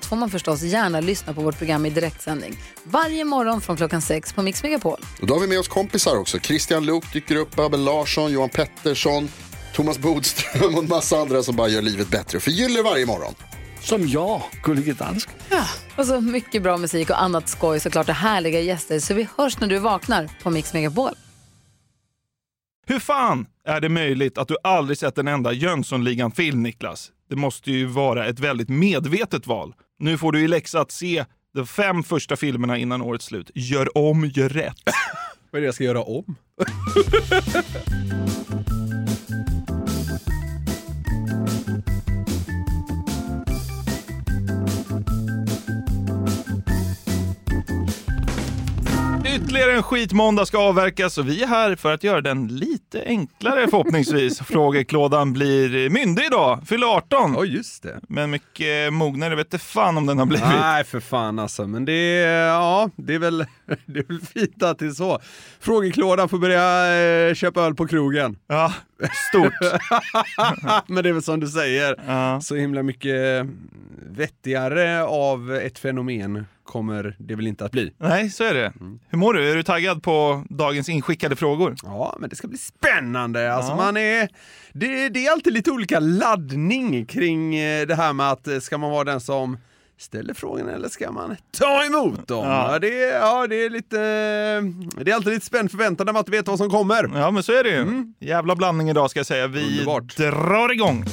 allt får man förstås gärna lyssna på vårt program i direktsändning. Varje morgon från klockan sex på Mix Megapol. Och då har vi med oss kompisar också. Christian Luuk dyker upp, Abel Larsson, Johan Pettersson, Thomas Bodström och en massa andra som bara gör livet bättre och förgyller varje morgon. Som jag, Gullige Dansken. Och så mycket bra musik och annat skoj såklart och härliga gäster. Så vi hörs när du vaknar på Mix Megapol. Hur fan är det möjligt att du aldrig sett en enda Jönssonligan-film, Niklas? Det måste ju vara ett väldigt medvetet val. Nu får du i läxa att se de fem första filmerna innan årets slut. Gör om, gör rätt. Vad är det jag ska göra om? Ytterligare en skitmåndag ska avverkas och vi är här för att göra den lite enklare förhoppningsvis. Frågeklådan blir myndig idag, fyller 18. Ja, just det. Men mycket mognare vet inte fan om den har blivit. Nej, för fan alltså. Men det är, ja, det är väl, det är väl fint att det är så. Frågeklådan får börja eh, köpa öl på krogen. Ja, stort. Men det är väl som du säger, Ja. så himla mycket vettigare av ett fenomen kommer det väl inte att bli. Nej, så är det. Hur mår du? Är du taggad på dagens inskickade frågor? Ja, men det ska bli spännande. Alltså Ja. man är, det, det är alltid lite olika laddning kring eh, det här med att eh, ska man vara den som ställer frågorna eller ska man ta emot dem? Ja. Ja. det, är- ja, det är lite, det är alltid lite spänd förväntan när man inte vet vad som kommer. Ja, men så är det ju. Jävla blandning idag ska jag säga. Vi Underbart. drar igång.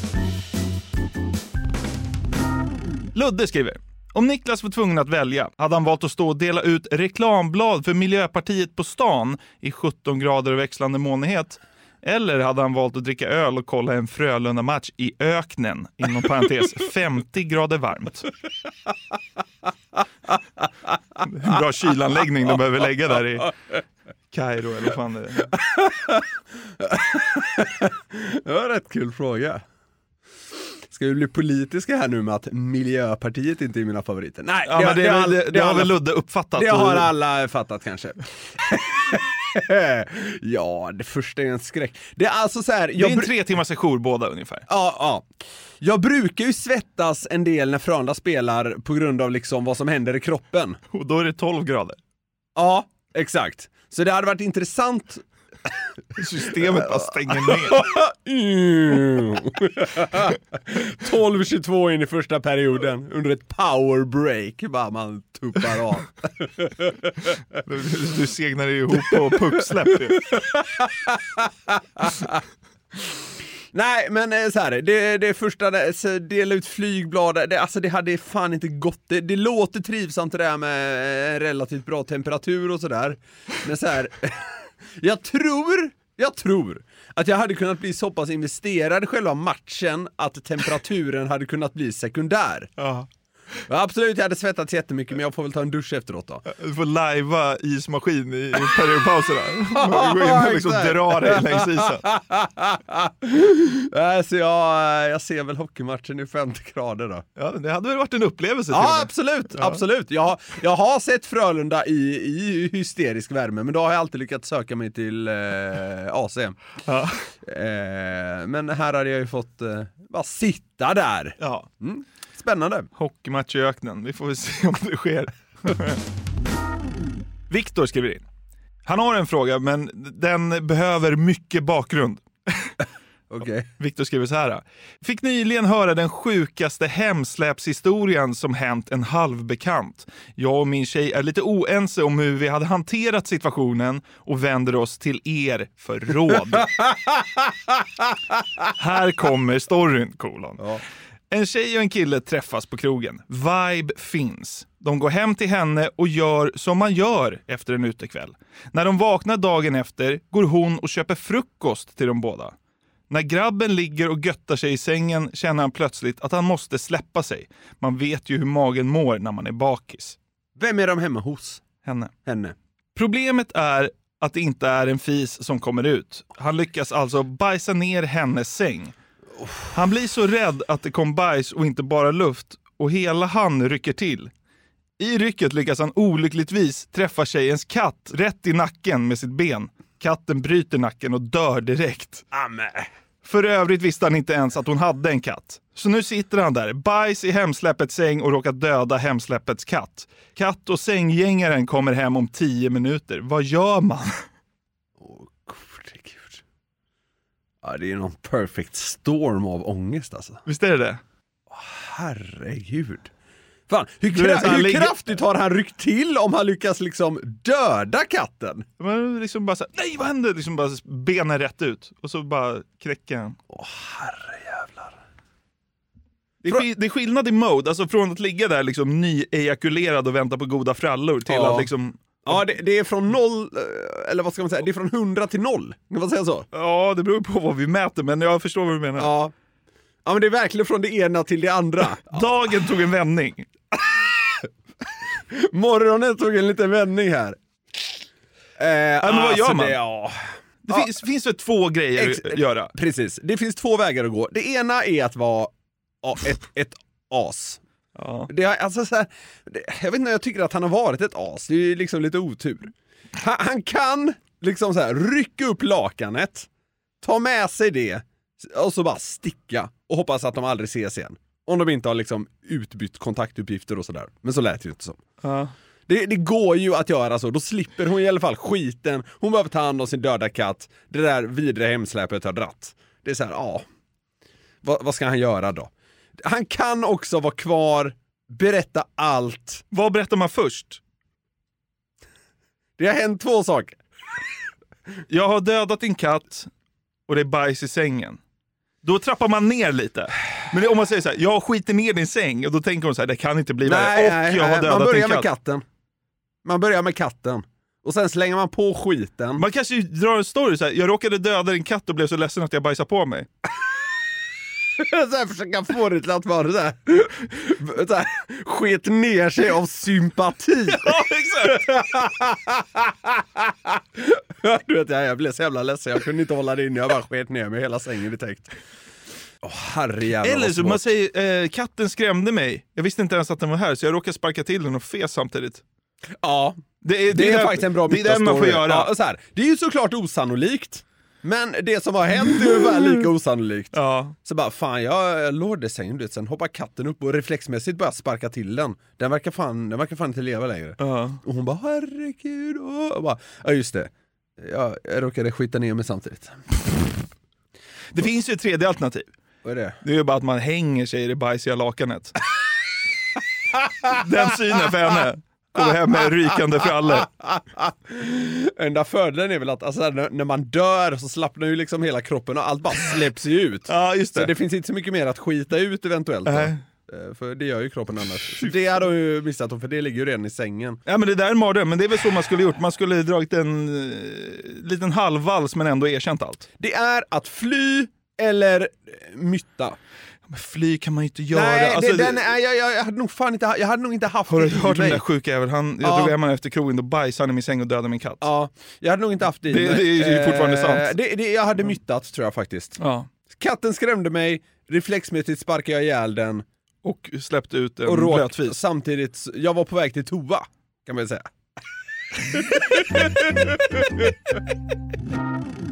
Ludde skriver. Om Niklas var tvungen att välja hade han valt att stå och dela ut reklamblad för Miljöpartiet på stan i 17 grader och växlande molnighet. Eller hade han valt att dricka öl och kolla en Frölunda-match i öknen, inom parentes 50 grader varmt. Bra kylanläggning de behöver lägga där i Kairo eller vad fan det är. Det var en rätt kul fråga. Ska vi bli politiska här nu med att Miljöpartiet inte är mina favoriter? Nej, Ja, men det, har- det, det, det har väl Ludde uppfattat? Det har alla fattat kanske. ja, det första är en skräck. Det är alltså så här, Det är en tre timmars sejour båda ungefär. ja, ja. jag brukar ju svettas en del när Frölunda spelar på grund av liksom vad som händer i kroppen. Och då är det 12 grader. Ja, exakt. Så det hade varit intressant Systemet bara stänger ner. 12-22 in i första perioden under ett power break. Bara man tuppar av. Du, du segnar ihop på pucksläpp. Nej, men eh, så här, det, det första, dela ut flygblad, det, alltså det hade fan inte gått. Det, det låter trivsamt det där med eh, relativt bra temperatur och sådär. Men så här, jag tror, jag tror att jag hade kunnat bli så pass investerad i själva matchen att temperaturen hade kunnat bli sekundär. Ja. Ja, absolut, jag hade svettats jättemycket men jag får väl ta en dusch efteråt då. Du får lajva ismaskin i, periodpauserna. Gå in och liksom dra dig längs isen. Nej, så jag, jag ser väl hockeymatchen i 50 grader då. Ja, det hade väl varit en upplevelse till och Ja, absolut, absolut. Jag, har- jag har sett Frölunda i, i hysterisk värme, men då har jag alltid lyckats söka mig till eh, AC. Ja. Eh, men här hade jag ju fått eh, bara sitta där. Ja. Spännande. Hockeymatch i öknen. Vi får väl se om det sker. Viktor skriver in. Han har en fråga, men den behöver mycket bakgrund. Okej. Viktor skriver så här. Fick nyligen höra den sjukaste hemsläpshistorien som hänt en halvbekant. Jag och min tjej är lite oense om hur vi hade hanterat situationen och vänder oss till er för råd. här kommer storyn, kolon. En tjej och en kille träffas på krogen. Vibe finns. De går hem till henne och gör som man gör efter en utekväll. När de vaknar dagen efter går hon och köper frukost till de båda. När grabben ligger och göttar sig i sängen känner han plötsligt att han måste släppa sig. Man vet ju hur magen mår när man är bakis. Vem är de hemma hos? Henne. Henne. Problemet är att det inte är en fis som kommer ut. Han lyckas alltså bajsa ner hennes säng. Han blir så rädd att det kom bajs och inte bara luft och hela han rycker till. I rycket lyckas han olyckligtvis träffa tjejens katt rätt i nacken med sitt ben. Katten bryter nacken och dör direkt. Amen. För övrigt visste han inte ens att hon hade en katt. Så nu sitter han där, bajs i hemsläppets säng och råkar döda hemsläppets katt. Katt och sänggängaren kommer hem om tio minuter. Vad gör man? Åh, gode gud. Ja, det är någon perfect storm av ångest alltså. Visst är det det? Herregud. Fan, hur, kra- hur ligger- kraftigt har han ryckt till om han lyckas liksom döda katten? Man liksom bara såhär, nej vad hände? Liksom bara benen rätt ut. Och så bara knäcker han. Åh herrejävlar. Det är, det är skillnad i mode, alltså från att ligga där liksom nyejakulerad och vänta på goda frallor till Ja. att liksom... Ja, det, det är från noll, eh, eller vad ska man säga, det är från 100 till noll. Kan man säga så? Ja, det beror på vad vi mäter, men jag förstår vad du menar. Ja. Ja men det är verkligen från det ena till det andra. Dagen tog en vändning. Morgonen tog en liten vändning här. Eh, men vad gör man? Det, ja. Det Ja. finns, finns väl två grejer Ex- att göra? Precis, det finns två vägar att gå. Det ena är att vara ja, ett, ett as. Ja. Det, alltså, så här, det, jag vet inte, jag tycker att han har varit ett as. Det är ju liksom lite otur. Han, han kan liksom så här, rycka upp lakanet, ta med sig det och så bara sticka och hoppas att de aldrig ses igen. Om de inte har liksom utbytt kontaktuppgifter och sådär. Men så lät det ju inte som. Ja. Det, det går ju att göra så, då slipper hon i alla fall skiten, hon behöver ta hand om sin döda katt, det där vidriga hemsläpet har dratt. Det är så här, ja. Vad, vad ska han göra då? Han kan också vara kvar, berätta allt. Vad berättar man först? Det har hänt två saker. Jag har dödat din katt och det är bajs i sängen. Då trappar man ner lite. Men om man säger så här, jag skiter ner din säng, och då tänker hon så här, det kan inte bli värre. Och jag har man dödat börjar din med katt. katten. Man börjar med katten. Och sen slänger man på skiten. Man kanske drar en story så här, jag råkade döda din katt och blev så ledsen att jag bajsade på mig. Så här, försöka få det till att vara så här, så här, sket ner sig av sympati. Ja, exakt! du vet, jag, jag blev så jävla ledsen, jag kunde inte hålla det inne, jag bara sket ner mig hela sängen i täckt. Åh herrejävlar Eller så man säger, eh, katten skrämde mig. Jag visste inte ens att den var här, så jag råkade sparka till den och fes samtidigt. Ja, Det är, det är den- faktiskt en bra Det är den man får göra. Ja, så här, det är ju såklart osannolikt, men det som har hänt är ungefär lika osannolikt. Ja. Så bara, fan jag, jag låg i sängen, du vet, sen hoppar katten upp och reflexmässigt börjar sparka till den. Den verkar fan, den verkar fan inte leva längre. Ja. Och hon bara, herregud, åh. Jag bara, ja just det. Ja, jag råkade skita ner mig samtidigt. Det finns ju ett tredje alternativ. Vad är det? Det är ju bara att man hänger sig i det bajsiga lakanet. Den synen för henne. Kommer hem med rykande frallor. Enda fördelen är väl att alltså, när, när man dör så slappnar ju liksom hela kroppen och allt bara släpps ju ut. Ja, just Så det. det finns inte så mycket mer att skita ut eventuellt. Eh, För det gör ju kroppen annars. Det hade hon ju missat om, för det ligger ju redan i sängen. Ja men det där är en mardröm, men det är väl så man skulle gjort. Man skulle dragit en eh, liten halvvals men ändå erkänt allt. Det är att fly eller eh, mytta. Men fly kan man ju inte göra. Nej, Alltså, det, den, jag, jag, jag, hade nog fan inte, jag hade nog inte haft Har du det i hört om den mig. där sjuka jäveln? Han, jag Ja. drog hem honom efter krogen, då bajsade han i min säng och dödade min katt. Ja, jag hade nog inte haft det i Det- mig. det är ju fortfarande Eh, sant. Det, det, jag hade myttat tror jag faktiskt. Ja. Katten skrämde mig, reflexmässigt sparkade jag ihjäl den Och släppte ut en och råk, blötfis. samtidigt, jag var på väg till toa, kan man säga.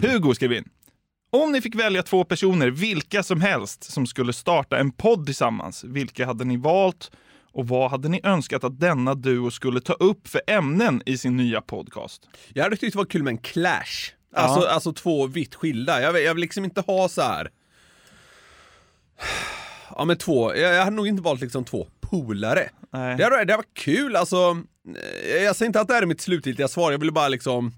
Hugo skrev in. Om ni fick välja två personer, vilka som helst, som skulle starta en podd tillsammans, vilka hade ni valt och vad hade ni önskat att denna duo skulle ta upp för ämnen i sin nya podcast? Jag hade tyckt det var kul med en clash. Alltså, alltså två vitt skilda. Jag vill, jag vill liksom inte ha så här. Ja men två, jag, jag hade nog inte valt liksom två polare. Nej. Det hade, det hade varit kul, alltså. Jag säger inte att det här är mitt slutgiltiga svar, jag ville bara liksom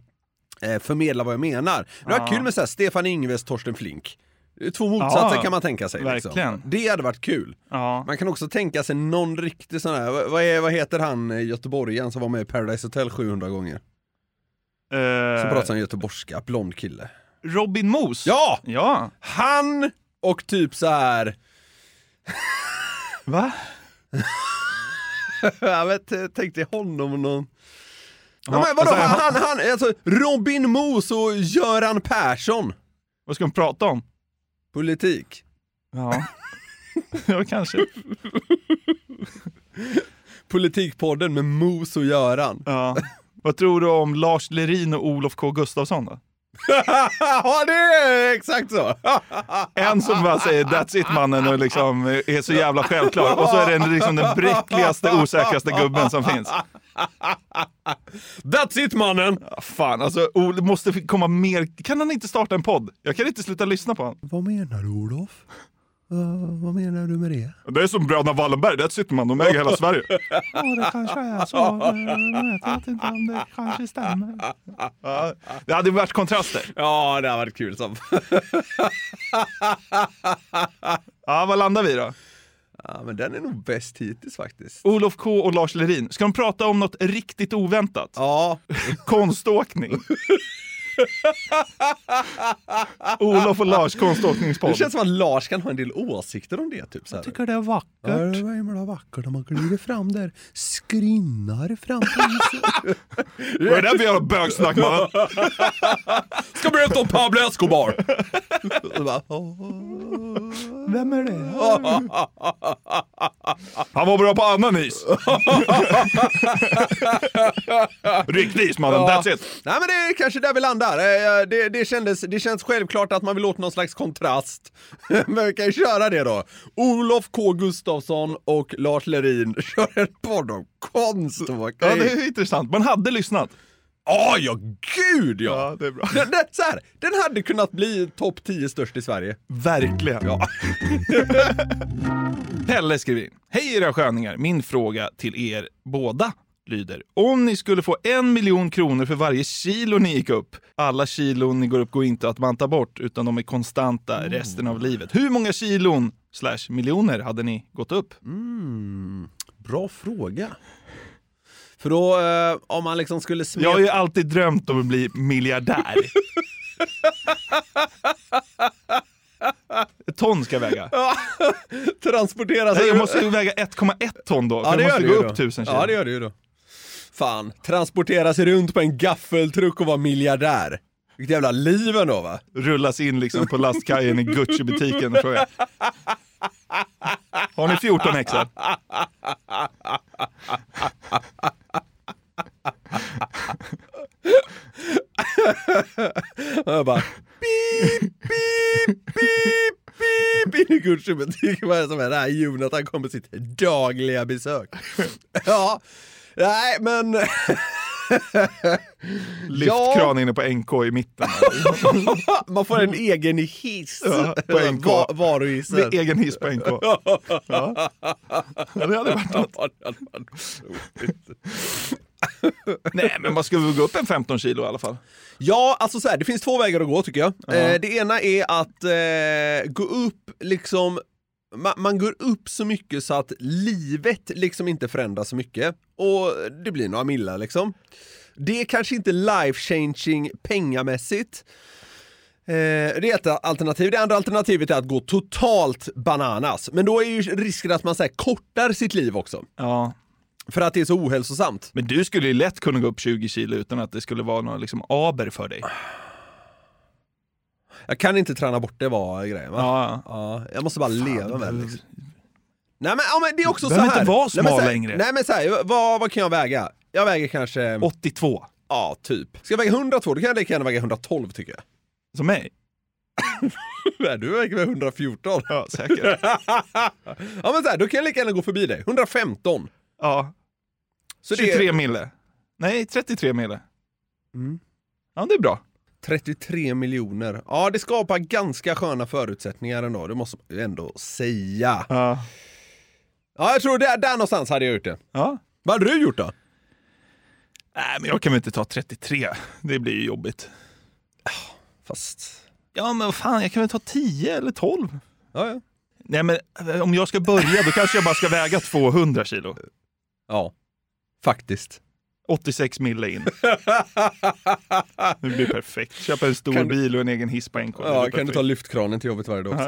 eh, förmedla vad jag menar. Det var Ja. kul med så här, Stefan Ingves, Torsten Flink. Två motsatser Ja, kan man tänka sig. Liksom. Det hade varit kul. Ja. Man kan också tänka sig någon riktig sån här, vad, är, vad heter han eh, göteborgaren som var med i Paradise Hotel 700 gånger? Som Eh, pratar han göteborgska, blond kille. Robin Moos. Ja! Ja. Han och typ så här. Va? jag vet, tänkte honom och någon... Ja, men vadå, alltså, han, han, han, alltså Robin Moos och Göran Persson. Vad ska de prata om? Politik. Ja. ja, kanske. Politikpodden med Moos och Göran. Ja. Vad tror du om Lars Lerin och Olof K Gustafsson då? ja, det är exakt så. En som bara säger that's it mannen och liksom är så jävla självklar. Och så är det liksom den bräckligaste, osäkraste gubben som finns. That's it mannen! Ja, Fan, alltså Ol- det måste komma mer. Kan han inte starta en podd? Jag kan inte sluta lyssna på honom. Vad menar du Olof? Vad menar du med det? Det är som bröderna Wallenberg, that's it man, de äger hela Sverige. Ja, det kanske är så. Jag vet inte om det kanske stämmer. Ja, det hade varit kontraster. Ja, det har varit kul som. Ja, vad landar vi då? ja, men den är nog bäst hittills faktiskt. Olof K och Lars Lerin. Ska de prata om något riktigt oväntat? Ja, Konståkning. Olof och Lars konståkningspodd. det känns som att Lars kan ha en del åsikter om det. Typ, så här. tycker det är vackert. Ja, det var himla vackert när man glider fram där, skrinnar fram. Vad är det där för jävla bögsnack mannen? Ska berätta om Pablo Escobar! Vem är det? Han var bra på annan is. Riktig is mannen, that's it. Nej men det är kanske där vi landar. Eh, Det, det, kändes, det känns självklart att man vill åt någon slags kontrast. Men vi kan ju köra det då. Olof K Gustafsson och Lars Lerin kör en podd om konståkning. Ja, det är intressant. Man hade lyssnat. Ja, ja gud ja! Ja, det är bra. Den, den, så här, den hade kunnat bli topp 10 störst i Sverige. Verkligen. Ja. Pelle skriver in. Hej era sköningar. Min fråga till er båda lyder. Om ni skulle få en miljon kronor för varje kilo ni gick upp. Alla kilon ni går upp går inte att banta bort utan de är konstanta resten av livet. Hur många kilon slash miljoner hade ni gått upp? Mm, bra fråga. För då, eh, om man liksom skulle smeta... Jag har ju alltid drömt om att bli miljardär. Ett ton ska jag väga. transportera sig... Nej, jag måste ju väga 1,1 ton då. Ja, det jag måste gå upp då. 1000 kilo. Ja, det gör du ju då. Fan, transportera sig runt på en gaffeltruck och vara miljardär. Vilket jävla liv ändå va? Rullas in liksom på lastkajen i Gucci-butiken och frågar. Har ni 14 extra? Och jag bara pip, pip, pip, pip in i Gucci-butiken. Vad är det som är det här Jonathan kommer sitt dagliga besök. Ja, nej men... Lyftkran inne på NK i mitten. Man får en egen hiss. Ja, på NK. Va- Varuhissen. Med egen hiss på NK. Ja. Ja, det hade varit något. Ja. Nej, men man ska väl gå upp en 15 kilo i alla fall. Ja, alltså så här, det finns två vägar att gå tycker jag. Eh, det ena är att eh, gå upp liksom man, man går upp så mycket så att livet liksom inte förändras så mycket. Och det blir några millar liksom. Det är kanske inte life changing pengamässigt. Eh, det är ett alternativ. Det andra alternativet är att gå totalt bananas. Men då är ju risken att man så här, kortar sitt liv också. Ja. För att det är så ohälsosamt. Men du skulle ju lätt kunna gå upp 20 kilo utan att det skulle vara någon liksom aber för dig. Jag kan inte träna bort det var grejen va? Ja. Ja, jag måste bara leva med det. Liksom. Nej men, ja, men det är också så här. inte vara nej, men smal så här, längre. Nej men så här, vad, vad kan jag väga? Jag väger kanske, 82. ja typ. Ska jag väga 102 då kan jag lika gärna väga 112 tycker jag. Som mig. Nej, du väger väl 114? Ja, säkert. ja men så här, då kan jag lika gärna gå förbi dig. 115. Ja. Så 23 det mille. Nej, 33 mille. Mm. Ja, det är bra. 33 miljoner. Ja, det skapar ganska sköna förutsättningar ändå, det måste man ju ändå säga. Ja. Ja, jag tror där, där någonstans hade jag gjort det. ja. Vad hade du gjort då? Nej, men jag kan väl inte ta 33. Det blir ju jobbigt. Fast... Ja, men vad fan, jag kan väl ta 10 eller 12. Ja, ja. Nej, men eh, om jag ska börja, då kanske jag bara ska väga 200 kilo. Ja, faktiskt. 86 mille in. Det blir perfekt. Köpa en stor Kan bil och en egen hiss på NK. Ja, kan du ta perfekt. lyftkranen till jobbet varje dag också?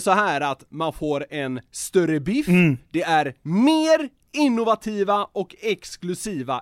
så här att man får en större biff, det är mer innovativa och exklusiva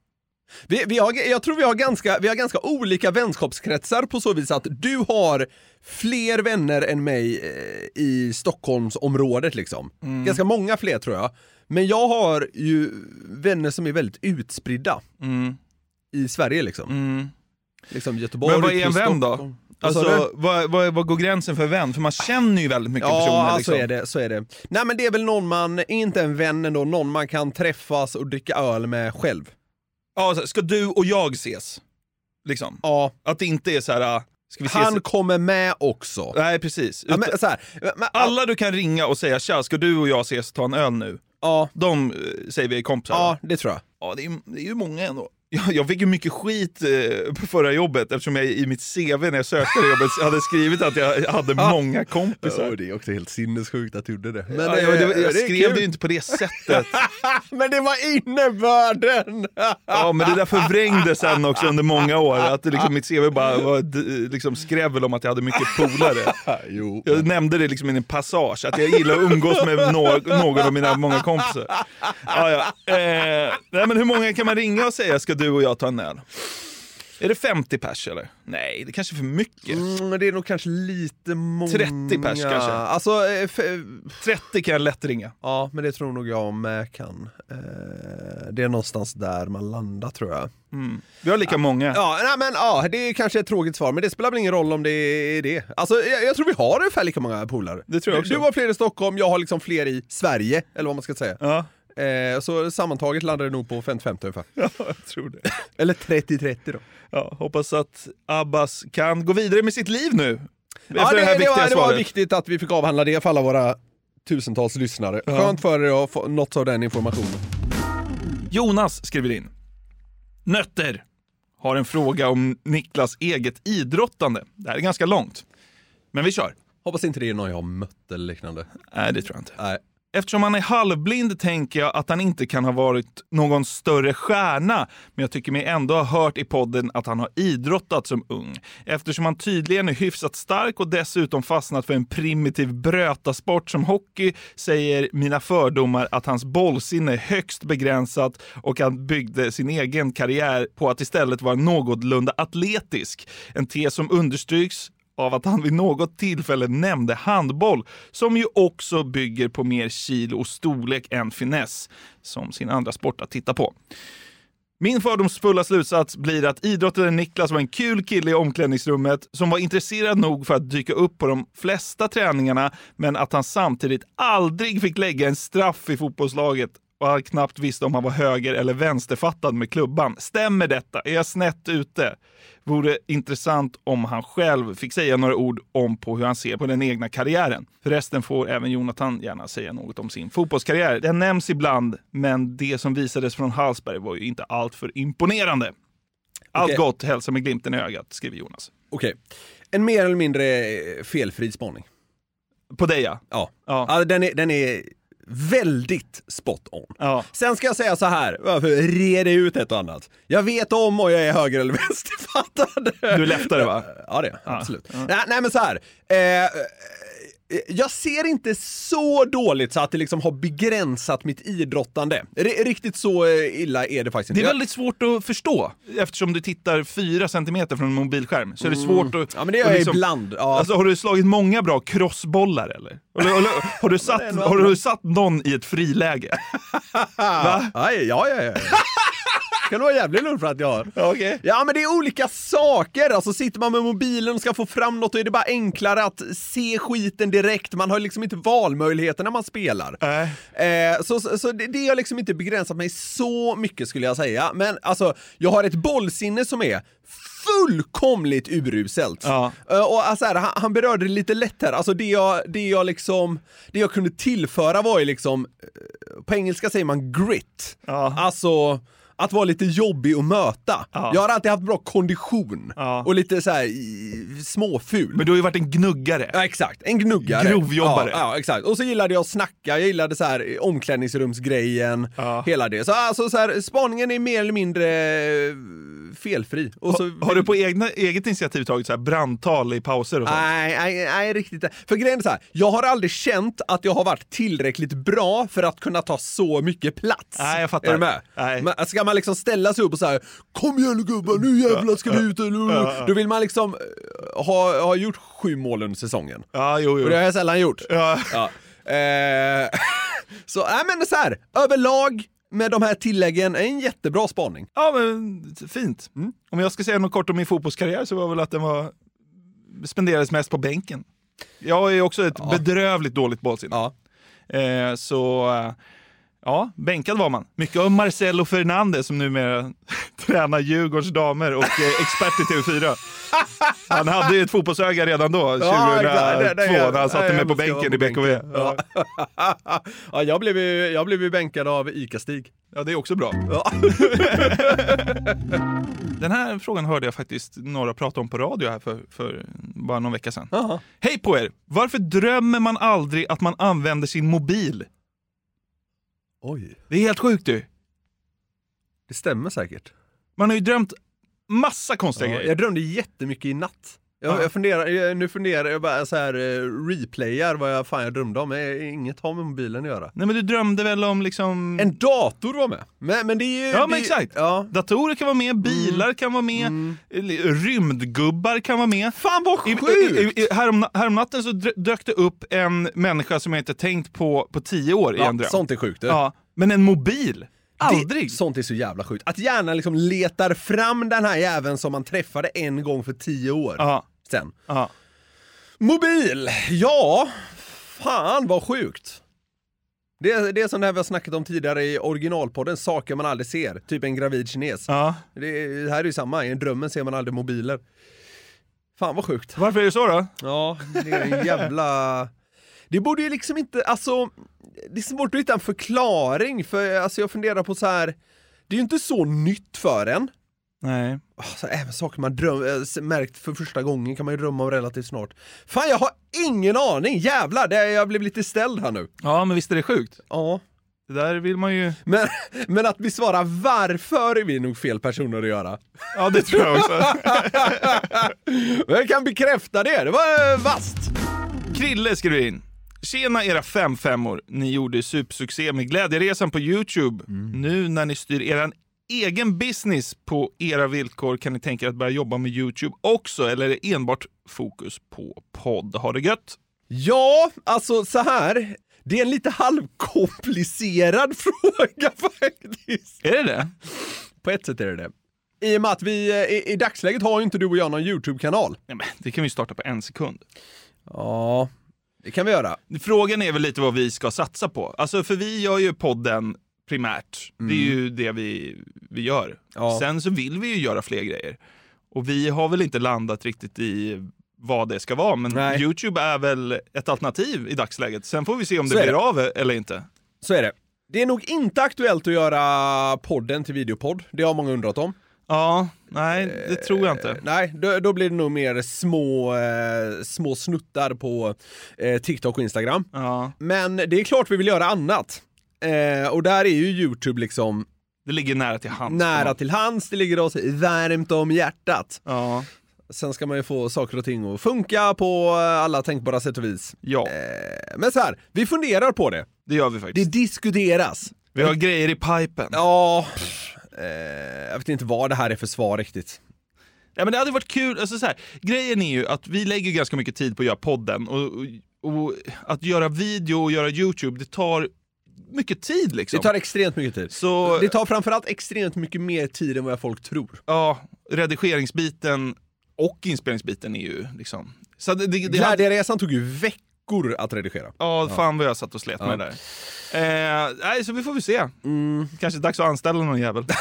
Vi, vi har, jag tror vi har, ganska, vi har ganska olika vänskapskretsar på så vis att du har fler vänner än mig eh, i Stockholmsområdet liksom. Ganska många fler tror jag. Men jag har ju vänner som är väldigt utspridda Mm. i Sverige liksom. Mm. liksom Göteborg Men vad är en vän då? Alltså, vad, vad, vad går gränsen för vän? För man känner ju väldigt mycket Ja, personer. så Liksom. är det, så är det. Nej men det är väl någon man, inte en vän ändå, någon man kan träffas och dricka öl med själv. Ja, så här, ska du och jag ses? Liksom. Ja, Att det inte är så här. äh, ska vi ses? han kommer med också. Nej, precis. Ja, men, så här, men, Alla du kan ringa och säga tja, ska du och jag ses och ta en öl nu? ja, De eh, säger vi är kompisar. ja, det tror jag. Ja, det är, det är ju många ändå. Jag, jag fick ju mycket skit eh, på förra jobbet eftersom jag i mitt CV när jag sökte det jobbet hade skrivit att jag hade många kompisar. det är också helt sinnessjukt att du gjorde det. Men, eh, ja, det, jag det är skrev kul. det ju inte på det sättet. Men det var innebörden! Ja, men det där förvrängdes sen också under många år. Att liksom, mitt CV bara var liksom skrävel om att jag hade mycket polare. jo. Jag nämnde det liksom i en passage, att jag gillar att umgås med nå- någon av mina många kompisar. Ja, ja. Eh, nej, men hur många kan man ringa och säga ska du och jag ta en öl? Är det 50 pers eller? Nej, det kanske är för mycket. Mm, det är nog kanske lite många. 30 pers kanske. Alltså, eh, f- 30 kan jag lätt ringa. ja men det tror nog jag med kan. Eh, det är någonstans där man landar tror jag. Mm. Vi har lika många. Ja, nej, men ja, det är kanske ett tråkigt svar, men det spelar väl ingen roll om det är det. Alltså, jag, jag tror vi har ungefär lika många polare. Det tror jag också. Du har fler i Stockholm, jag har liksom fler i Sverige, eller vad man ska säga. Ja, Eh, så sammantaget landar det nog på 50-50 ungefär. ja, jag tror det. Eller 30-30 då. Ja, hoppas att Abbas kan gå vidare med sitt liv nu. Ja, det, det det, var, det var viktigt att vi fick avhandla det för alla våra tusentals lyssnare. Skönt för er att få något av den informationen. Jonas skriver in. Nötter har en fråga om Niklas eget idrottande. Det här är ganska långt. Men vi kör. Hoppas inte det är någon jag har mött eller liknande. Nej, det tror jag inte. Nej. Eftersom han är halvblind tänker jag att han inte kan ha varit någon större stjärna, men jag tycker mig ändå ha hört i podden att han har idrottat som ung. Eftersom han tydligen är hyfsat stark och dessutom fastnat för en primitiv brötasport som hockey säger mina fördomar att hans bollsinne är högst begränsat och han byggde sin egen karriär på att istället vara någorlunda atletisk. En tes som understryks av att han vid något tillfälle nämnde handboll, som ju också bygger på mer kilo och storlek än finess, som sin andra sport att titta på. Min fördomsfulla slutsats blir att idrottaren Niklas var en kul kille i omklädningsrummet som var intresserad nog för att dyka upp på de flesta träningarna, men att han samtidigt aldrig fick lägga en straff i fotbollslaget och han knappt visste om han var höger eller vänsterfattad med klubban. Stämmer detta? Är jag snett ute? Vore intressant om han själv fick säga några ord om på hur han ser på den egna karriären. Förresten får även Jonathan gärna säga något om sin fotbollskarriär. Den nämns ibland, men det som visades från Hallsberg var ju inte alltför imponerande. Allt Okej. gott, hälsa med glimten i ögat, skriver Jonas. Okej. En mer eller mindre eh, felfri spaning. På dig ja. Ja. Ja. ja den, är, den är väldigt spot on. ja. Sen ska jag säga så här, varför reda ut ett och annat. Jag vet om och jag är höger eller vänsterfattad. Du är läftare va? Ja det är jag, absolut. Nej, nej men så här. Eh, jag ser inte så dåligt så att det liksom har begränsat mitt idrottande. R- riktigt så eh, illa är det faktiskt Det inte. är väldigt svårt att förstå. Eftersom du tittar fyra centimeter från en mobilskärm så är det svårt att... Mm. Ja men det gör jag liksom- ibland. Ja. Alltså, har du slagit många bra crossbollar eller? Eller, eller har, du satt, har du satt någon i ett friläge? Va? Aj, ja, ja, ja. kan du vara jävligt lugn för att jag har. Ja, okej. Ja men det är olika saker, alltså sitter man med mobilen och ska få fram något då är det bara enklare att se skiten direkt, man har liksom inte valmöjligheter när man spelar. Nej. Eh, så så, så det, det har liksom inte begränsat mig så mycket skulle jag säga, men alltså jag har ett bollsinne som är fullkomligt uruselt. Ja. Eh, och alltså här, han, han berörde det lite lätt här, alltså det jag, det jag liksom, det jag kunde tillföra var ju liksom, eh, på engelska säger man grit. Ja. Alltså, att vara lite jobbig att möta. Ja. Jag har alltid haft bra kondition Ja. och lite så här småful. Men du har ju varit en gnuggare. Ja exakt, en gnuggare. Grovjobbare. Ja, ja exakt. Och så gillade jag att snacka, jag gillade så här omklädningsrumsgrejen, Ja. hela det. Så alltså så här, spaningen är mer eller mindre eh, felfri. Och så, Har du på egna, eget initiativ tagit så här brandtal i pauser och sånt? Nej, nej, nej, riktigt. För grejen är så här, jag har aldrig känt att jag har varit tillräckligt bra för att kunna ta så mycket plats. Nej, jag fattar. Är du med? Nej. Men ska man liksom ställa sig upp och säga Kom igen nu gubbar, nu jävlar ska vi ut! Då vill man liksom eh, ha, ha gjort sju mål under säsongen. Ja, jo, jo. Och det har jag sällan gjort. Ja. Ja. Eh, så, nej men så här, överlag med de här tilläggen, en jättebra spaning. Ja, men fint. Mm. Om jag ska säga något kort om min fotbollskarriär så var väl att den var spenderades mest på bänken. Jag ju också ett bedrövligt dåligt bollsinne. Ja. Eh, så eh, ja, bänkad var man. Mycket av Marcelo Fernandez som numera tränar Djurgårdens damer och eh, expert i TV4. Han hade ju ett fotbollsöga redan då, 2002, Ja, exakt. Det- det- när han satte mig på bänken i BKV. Ja. Ja. ja, jag blev ju, jag blev ju bänkad av ICA-Stig. ja, det är också bra. Ja. Den här frågan hörde jag faktiskt några prata om på radio här för, för bara någon vecka sedan. Jaha. Hej på er! Varför drömmer man aldrig att man använder sin mobil? Oj, Det är helt sjukt du. det stämmer säkert. Man har ju drömt massa konstiga Ja, grejer. jag drömde jättemycket i natt. Jag, Ja. jag funderar, jag, nu funderar jag bara så här eh, replayar vad jag fan jag drömde om. Men Inget har med mobilen att göra. Nej men du drömde väl om liksom... En dator var med. Men, men det är ju... Ja det men exakt. Ja. Datorer kan vara med, bilar kan vara med, eller rymdgubbar kan vara med. Fan vad I, sjukt! i, i, härom, häromnatten så dök det upp en människa som jag inte tänkt på på tio år i en ja, dröm. sånt är sjukt. du. Ja, men en mobil? Aldrig! Det, sånt är så jävla sjukt. Att hjärnan liksom letar fram den här jäveln som man träffade en gång för tio år Ja, sen. ja. Mobil, ja, fan vad sjukt. Det det är som det här vi har snackat om tidigare i originalpodden, saker man aldrig ser. Typ en gravid kines. ja. Det, det här är ju samma, i drömmen ser man aldrig mobiler. Fan vad sjukt. Varför är det så då? Ja, det är en jävla... Det borde ju liksom inte, alltså, det är svårt att hitta en förklaring för alltså jag funderar på så här. det är ju inte så nytt för en. Nej. Alltså, även saker man dröm, äh, märkt för första gången kan man ju drömma om relativt snart. Fan jag har ingen aning, jävlar, det, jag blev lite ställd här nu. Ja, men visst är det sjukt? Ja. Det där vill man ju... Men, men att besvara varför är vi nog fel personer att göra. Ja, det tror jag också. Jag kan bekräfta det, det var äh, vasst. Krille skriver in. Tjena era fem femmor. Ni gjorde supersuccé med Glädjeresan på Youtube. Nu när ni styr eran egen business på era villkor kan ni tänka er att börja jobba med Youtube också eller är det enbart fokus på podd? Ha det gött! Ja, alltså så här. Det är en lite halvkomplicerad fråga faktiskt. Är det det? på ett sätt är det det. I och med att vi, eh, i, i dagsläget har ju inte du och jag någon YouTube-kanal. Nej, men det kan vi starta på en sekund. Ja, det kan vi göra. Frågan är väl lite vad vi ska satsa på. Alltså för vi gör ju podden primärt. Det är ju det vi, vi gör. Mm. Ja. Sen så vill vi ju göra fler grejer. Och vi har väl inte landat riktigt i vad det ska vara. Men Nej. Youtube är väl ett alternativ i dagsläget. Sen får vi se om Så det blir det. av eller inte. Så är det. Det är nog inte aktuellt att göra podden till videopodd. Det har många undrat om. Ja, nej det tror jag inte. Eh, nej, då, då blir det nog mer små, eh, små snuttar på eh, TikTok och Instagram. Ja, Men det är klart vi vill göra annat. Eh, och där är ju YouTube liksom det ligger nära till hands. nära till hands, det ligger oss varmt om hjärtat. Ja, Sen ska man ju få saker och ting att funka på alla tänkbara sätt och vis. ja Eh, men så här, vi funderar på det. det gör vi Det faktiskt. diskuteras. Vi har grejer i pipen. Ja, eh, jag vet inte vad det här är för svar riktigt. Ja, men det hade varit kul. Alltså, så här, grejen är ju att vi lägger ganska mycket tid på att göra podden. Och, och, och att göra video och göra YouTube, det tar mycket tid liksom. Det tar extremt mycket tid. Så Det tar framförallt extremt mycket mer tid än vad folk tror. ja, redigeringsbiten och inspelningsbiten är ju liksom... Så det, det, det hade, Glädjeresan tog ju veckor att redigera. ja, fan vad jag satt och slet med Ja. det där. Eh, nej, så vi får väl se. Mm. Kanske dags att anställa någon jävel.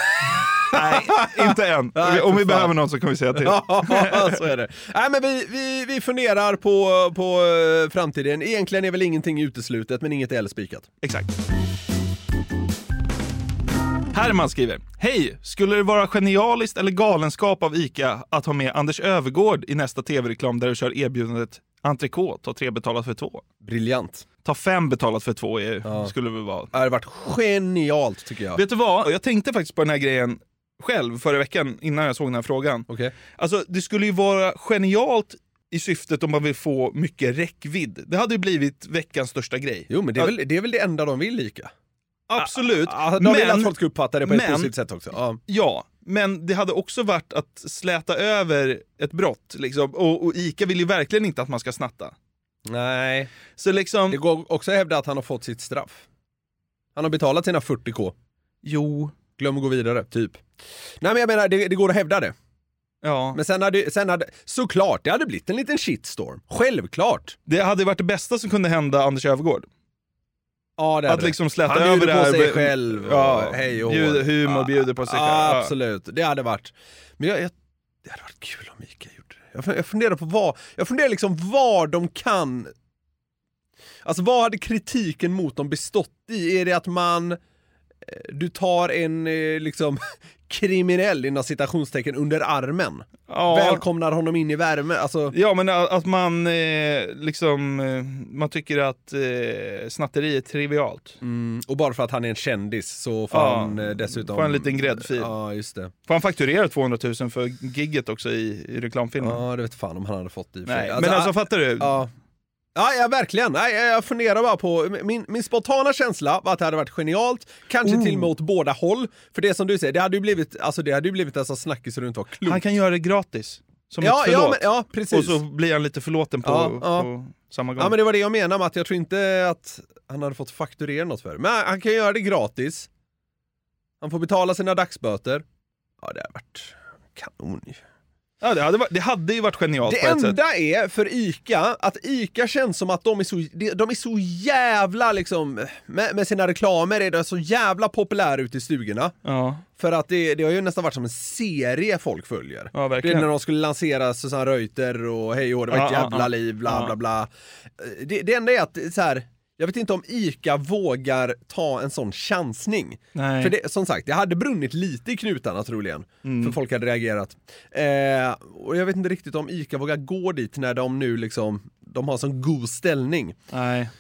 nej, inte än. Nej, Om vi behöver någon så kan vi säga till. Ja, så är det. Nej, men vi, vi, vi funderar på, på eh, framtiden. Egentligen är väl ingenting uteslutet, men inget är spikat. Exakt. Herman skriver, Hej! Skulle det vara genialiskt eller galenskap av ICA att ha med Anders Övergård i nästa tv-reklam där du kör erbjudandet entrecote, ta tre betalat för två? Briljant. Ta fem betalat för två är, Ja. skulle det vara. Det hade varit genialt tycker jag. Vet du vad? Jag tänkte faktiskt på den här grejen själv förra veckan innan jag såg den här frågan. Okej. Alltså, det skulle ju vara genialt i syftet om man vill få mycket räckvidd. Det hade ju blivit veckans största grej. Jo, men det är, väl, det är väl det enda de vill, ICA? Absolut. Ja, de vill att folk ska uppfatta det på ett men- positivt sätt också. Ja. Ja, men det hade också varit att släta över ett brott. Liksom. Och, och ICA vill ju verkligen inte att man ska snatta. Nej. Så liksom, Det går också att hävda att han har fått sitt straff. Han har betalat sina 40k. jo, Glöm att gå vidare, typ. Nej men jag menar, det, det går att hävda det. ja. Men sen hade, sen hade, såklart, det hade blivit en liten shitstorm. Självklart. Det hade varit det bästa som kunde hända Anders Övergård. Ja, det Att liksom släta Han över bjuder det på här. sig själv och Ja, hej och hå. bjuder, humor, Ja, bjuder på sig själv. Ja. Absolut, det hade varit. Men jag, jag, det hade varit kul om Ica gjorde det. Jag, fun- jag funderar på vad, jag funderar liksom vad de kan Alltså vad hade kritiken mot dem bestått i? Är det att man, du tar en eh, liksom kriminell inom citationstecken under armen? Ja. Välkomnar honom in i värme? Alltså, Ja, men att man eh, liksom, eh, man tycker att snatteri är trivialt. mm, och bara för att han är en kändis så får Ja, han dessutom... får en liten gräddfil. Ja, just det. Får han fakturera 200 000 för gigget också i, i reklamfilmen? Ja, det vet fan om han hade fått det i. Nej, men alltså fattar du? Ja. Ja, ja verkligen. Nej, jag- funderar bara på, min, min spontana känsla var att det hade varit genialt, kanske Oh. till och med åt båda håll. För det som du säger, det hade ju blivit, alltså det hade ju blivit sån snackis inte var klokt. Han kan göra det gratis. Som ja, ett förlåt. ja, men, ja, precis. Och så blir han lite förlåten på, Ja, ja. på samma gång. Ja men det var det jag menade med att jag tror inte att han hade fått fakturera något för det. Men han kan göra det gratis. Han får betala sina dagsböter. Ja det hade varit kanon ju. Ja, det, hade varit, det hade ju varit genialt Det på ett sätt. enda är för ICA, att ICA känns som att de är så, de- är så jävla liksom, med, med sina reklamer är de så jävla populära ute i stugorna. Ja, För att det, det har ju nästan varit som en serie folk följer. ja Det är verkligen. när de skulle lansera Susanne Reuter och hej och det var ett Ja, jävla ja. liv, bla bla bla. Det, det enda är att så här, jag vet inte om ICA vågar ta en sån chansning. Nej. För det, som sagt, det hade brunnit lite i knutarna troligen. Mm. För folk hade reagerat. Eh, och jag vet inte riktigt om ICA vågar gå dit när de nu liksom, de har sån god ställning. Nej.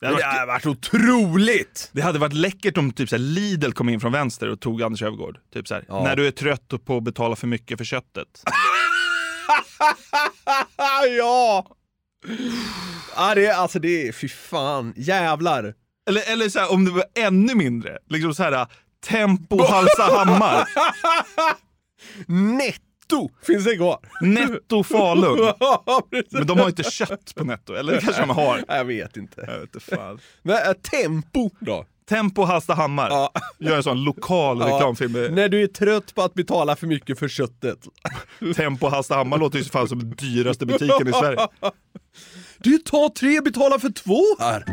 Det hade, det varit, hade varit otroligt! det hade varit läckert om typ så här, Lidl kom in från vänster och tog Anders Öfvergård. Typ så här, Ja. När du är trött på att betala för mycket för köttet. ja! Ja, det alltså det är, fy fan, jävlar. Eller, eller så här, om det var ännu mindre. Liksom så här, Tempo Hallstahammar. Netto finns det kvar. Netto Falun. Ja. Men de har inte kött på Netto, eller det kanske de har. Jag vet inte. Jag vet inte fan. Men äh, tempo då? Tempo Hallstahammar. Ja. Gör en sån lokal reklamfilm. med När du är trött på att betala för mycket för köttet. Tempo Hallstahammar låter ju fan som den dyraste butiken i Sverige. Du tar tre, betala för två här.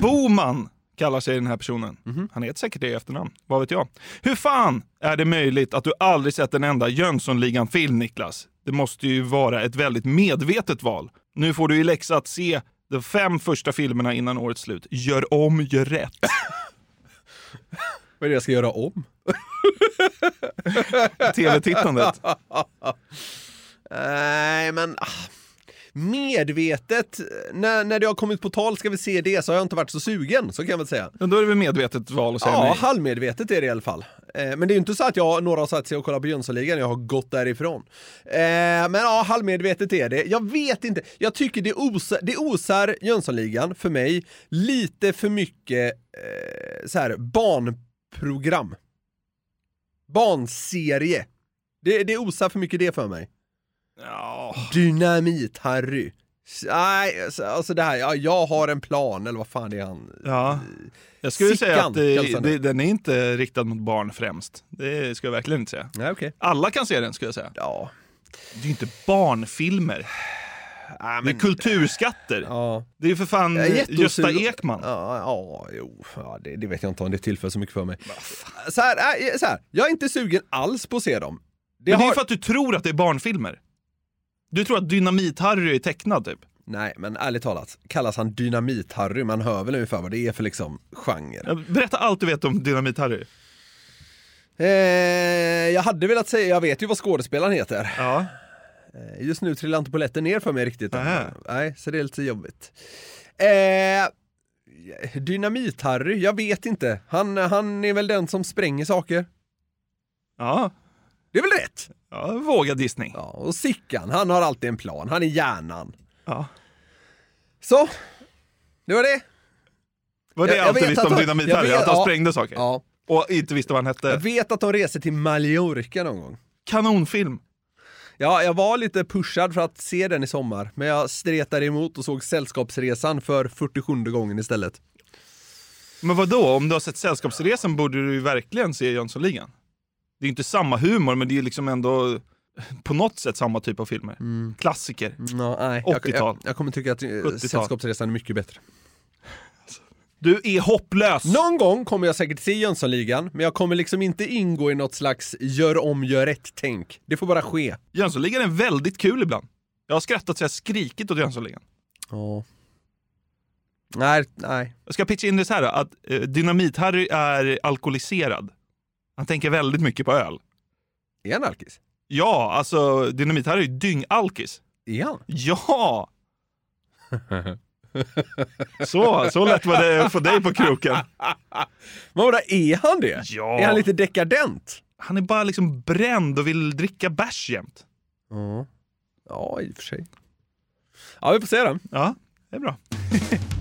Boman kallar sig den här personen. Mhm. Han heter säkert det i efternamn. Vad vet jag? Hur fan är det möjligt att du aldrig sett en enda Jönssonligan-film, Niklas? Det måste ju vara ett väldigt medvetet val. Nu får du i läxa att se de fem första filmerna innan årets slut. Gör om, gör rätt. Vad är det jag ska göra om? TV-tittandet. Nej, men ah, medvetet, när, när det har kommit på tal ska vi se det så har jag inte varit så sugen, så kan jag väl säga. Men då är det väl medvetet val att säga Ja, nej. halvmedvetet är det i alla fall. Eh, men det är ju inte så att jag, några har satt sig och kollat på Jönssonligan, jag har gått därifrån. Eh, men ja, halvmedvetet är det. Jag vet inte, jag tycker det osar, det osar Jönssonligan för mig lite för mycket eh, så här barnprogram. Barnserie. Det, det osar för mycket det för mig. Ja. Dynamit-Harry. Nej, alltså- alltså det här, ja, jag har en plan, eller vad fan är han? Ja. Jag skulle säga Sickan att det, han det, den är inte riktad mot barn främst. Det ska jag verkligen inte säga. Nej, okej. Alla kan se den skulle jag säga. Ja. Det är ju inte barnfilmer. Ja, Det är kulturskatter. Ja. Det är ju för fan är Gösta Ekman. Ja, ja jo, ja, det, det vet jag inte om det tillför så mycket för mig. Så här, äh, så här, jag är inte sugen alls på att se dem. Det Men det är har- ju för att du tror att det är barnfilmer. Du tror att Dynamit-Harry är tecknad typ. Nej, men ärligt talat, kallas han Dynamit-Harry? Man hör väl ungefär vad det är för liksom genre. Berätta allt du vet om Dynamit-Harry. Eh, jag hade velat säga, jag vet ju vad skådespelaren heter. Ja. Eh, Just nu trillar inte polletten ner för mig riktigt. Nähä. Nej, så det är lite jobbigt. Eh, Dynamit-Harry, jag vet inte. Han, han är väl den som spränger saker. Ja. Det är väl rätt? Ja, vågad gissning. Ja, och Sickan, han har alltid en plan. Han är hjärnan. Ja. Så, det var det. Var det Jag- jag allt du vet visste om Dynamit-Harry? jag vet- Att han ja. sprängde saker? Ja. Och inte visste vad han Jag hette? vet att de reser till Mallorca någon gång. Kanonfilm. Ja, jag var lite pushad för att se den i sommar, men jag stretade emot och såg Sällskapsresan för 47 gången istället. Men vad då? Om du har sett Sällskapsresan borde du ju verkligen se Jönssonligan. Det är inte samma humor, men det är liksom ändå på något sätt samma typ av filmer. Klassiker. Ja, nej, jag, 80-tal. jag, jag kommer tycka att eh, 70-tal. Sällskapsresan är mycket bättre. Du är hopplös! Någon gång kommer jag säkert se Jönssonligan, men jag kommer liksom inte ingå i något slags gör om, gör rätt-tänk. Det får bara ske. Jönssonligan är väldigt kul ibland. Jag har skrattat så jag skrikit åt Jönssonligan. Ja. Nej, nej. Jag ska pitcha in det så här då, att eh, Dynamit-Harry är alkoholiserad. Han tänker väldigt mycket på öl. Är han alkis? Ja, alltså Dynamit-Harry är ju dyng-alkis. Är han? Ja! Så, så lätt var det att få dig på kroken. Men vadå, är han det? Ja. Är han lite dekadent? Han är bara liksom bränd och vill dricka bärs jämt. Ja. Ja, i och för sig. Ja, vi får se då. Ja, det är bra.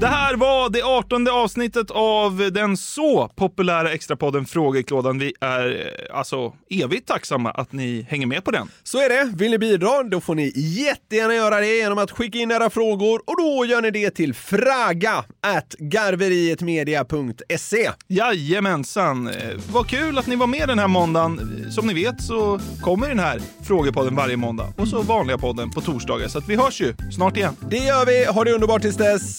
Det här var det artonde avsnittet av den så populära extrapodden Frågeklådan. Vi är eh, alltså evigt tacksamma att ni hänger med på den. Så är det. Vill ni bidra, då får ni jättegärna göra det genom att skicka in era frågor och då gör ni det till fraga at garverietmedia.se. Jajamensan! Eh, Vad kul att ni var med den här måndagen. Som ni vet så kommer den här Frågepodden varje måndag och så vanliga podden på torsdagar. Så att vi hörs ju snart igen. Det gör vi. Ha det underbart tills dess.